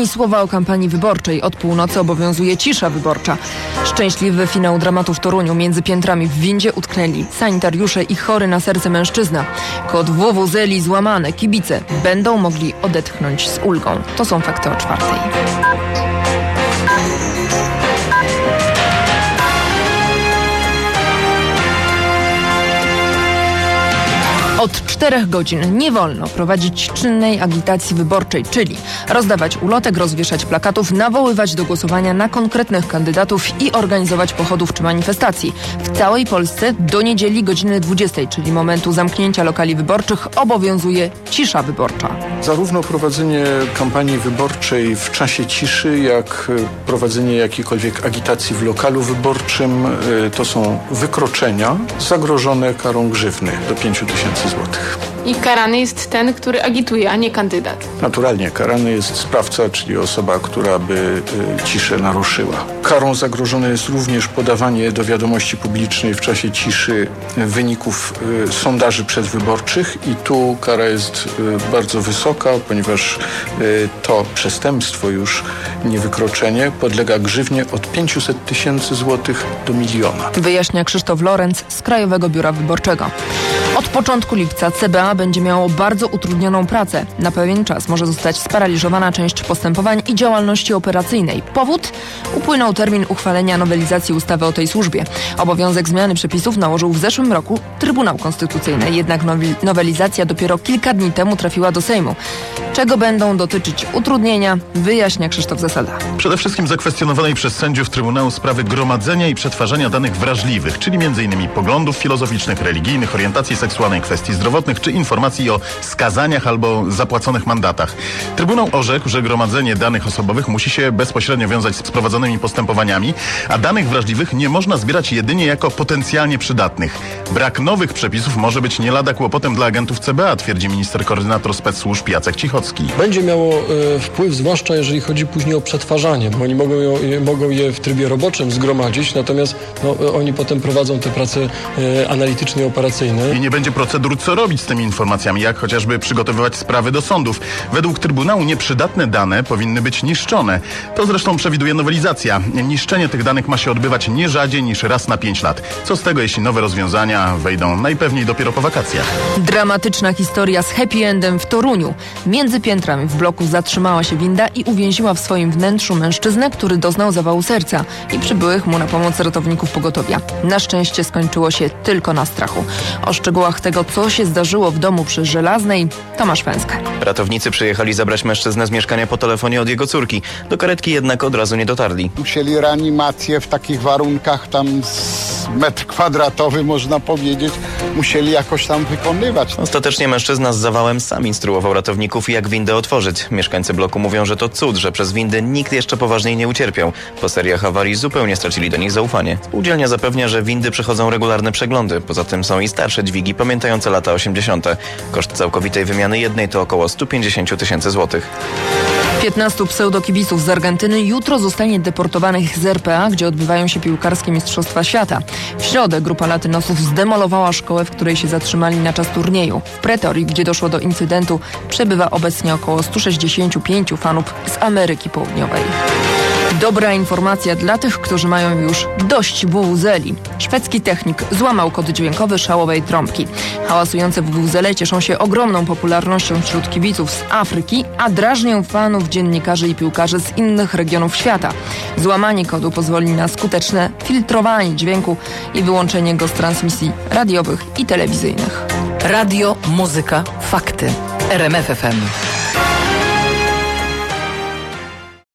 Ani słowa o kampanii wyborczej. Od północy obowiązuje cisza wyborcza. Szczęśliwy finał dramatu w Toruniu. Między piętrami w windzie utknęli sanitariusze i chory na serce mężczyzna. Kod WWZeli złamane. Kibice będą mogli odetchnąć z ulgą. To są fakty o czwartej. Czterech godzin nie wolno prowadzić czynnej agitacji wyborczej, czyli rozdawać ulotek, rozwieszać plakatów, nawoływać do głosowania na konkretnych kandydatów i organizować pochodów czy manifestacji. W całej Polsce do niedzieli godziny 20, czyli momentu zamknięcia lokali wyborczych, obowiązuje cisza wyborcza. Zarówno prowadzenie kampanii wyborczej w czasie ciszy, jak prowadzenie jakiejkolwiek agitacji w lokalu wyborczym y, to są wykroczenia zagrożone karą grzywny do 5 tysięcy złotych. I karany jest ten, który agituje, a nie kandydat. Naturalnie karany jest sprawca, czyli osoba, która by y, ciszę naruszyła. Karą zagrożone jest również podawanie do wiadomości publicznej w czasie ciszy wyników y, sondaży przedwyborczych i tu kara jest y, bardzo wysoka, ponieważ to przestępstwo już, nie wykroczenie, podlega grzywnie od 500 tysięcy złotych do miliona. Wyjaśnia Krzysztof Lorenz z Krajowego Biura Wyborczego. Od początku lipca CBA będzie miało bardzo utrudnioną pracę. Na pewien czas może zostać sparaliżowana część postępowań i działalności operacyjnej. Powód? Upłynął termin uchwalenia nowelizacji ustawy o tej służbie. Obowiązek zmiany przepisów nałożył w zeszłym roku Trybunał Konstytucyjny, jednak nowelizacja dopiero kilka dni temu trafiła do Sejmu. Czego będą dotyczyć utrudnienia, wyjaśnia Krzysztof Zasada. Przede wszystkim zakwestionowanej przez sędziów Trybunału sprawy gromadzenia i przetwarzania danych wrażliwych, czyli m.in. poglądów filozoficznych, religijnych, orientacji seksualnej, kwestii zdrowotnych czy informacji o skazaniach albo zapłaconych mandatach. Trybunał orzekł, że gromadzenie danych osobowych musi się bezpośrednio wiązać z prowadzonymi postępowaniami, a danych wrażliwych nie można zbierać jedynie jako potencjalnie przydatnych. Brak nowych przepisów może być nie lada kłopotem dla agentów CBA, twierdzi minister koordynator spec Jacek Będzie miało e, wpływ, zwłaszcza jeżeli chodzi później o przetwarzanie, bo oni mogą, je, mogą je w trybie roboczym zgromadzić, natomiast no, oni potem prowadzą te prace e, analityczne i operacyjne. I nie będzie procedur, co robić z tymi informacjami, jak chociażby przygotowywać sprawy do sądów. Według Trybunału nieprzydatne dane powinny być niszczone. To zresztą przewiduje nowelizacja. Niszczenie tych danych ma się odbywać nie rzadziej niż raz na pięć lat. Co z tego, jeśli nowe rozwiązania wejdą najpewniej dopiero po wakacjach? Dramatyczna historia z happy endem w Toruniu. Między piętrami w bloku zatrzymała się winda i uwięziła w swoim wnętrzu mężczyznę, który doznał zawału serca i przybyłych mu na pomoc ratowników pogotowia. Na szczęście skończyło się tylko na strachu. O szczegółach tego, co się zdarzyło w domu przy Żelaznej, Tomasz Węska. Ratownicy przyjechali zabrać mężczyznę z mieszkania po telefonie od jego córki. Do karetki jednak od razu nie dotarli. Musieli reanimację w takich warunkach, tam z metr kwadratowy można powiedzieć, musieli jakoś tam wykonywać. Ostatecznie mężczyzna z zawałem sam instruował ratowników, jak windę otworzyć. Mieszkańcy bloku mówią, że to cud, że przez windy nikt jeszcze poważniej nie ucierpiał. Po seriach awarii zupełnie stracili do nich zaufanie. Spółdzielnia zapewnia, że windy przechodzą regularne przeglądy. Poza tym są i starsze dźwigi pamiętające lata 80. Koszt całkowitej wymiany jednej to około 150 tysięcy złotych. 15 pseudokibiców z Argentyny jutro zostanie deportowanych z RPA, gdzie odbywają się piłkarskie Mistrzostwa Świata. W środę grupa latynosów zdemolowała szkołę, w której się zatrzymali na czas turnieju. W Pretorii, gdzie doszło do incydentu, przebywa obecnie około 165 fanów z Ameryki Południowej. Dobra informacja dla tych, którzy mają już dość wuwuzeli. Szwedzki technik złamał kod dźwiękowy szałowej trąbki. Hałasujące wuwuzele cieszą się ogromną popularnością wśród kibiców z Afryki, a drażnią fanów, dziennikarzy i piłkarzy z innych regionów świata. Złamanie kodu pozwoli na skuteczne filtrowanie dźwięku i wyłączenie go z transmisji radiowych i telewizyjnych. Radio, muzyka, fakty. RMFFM.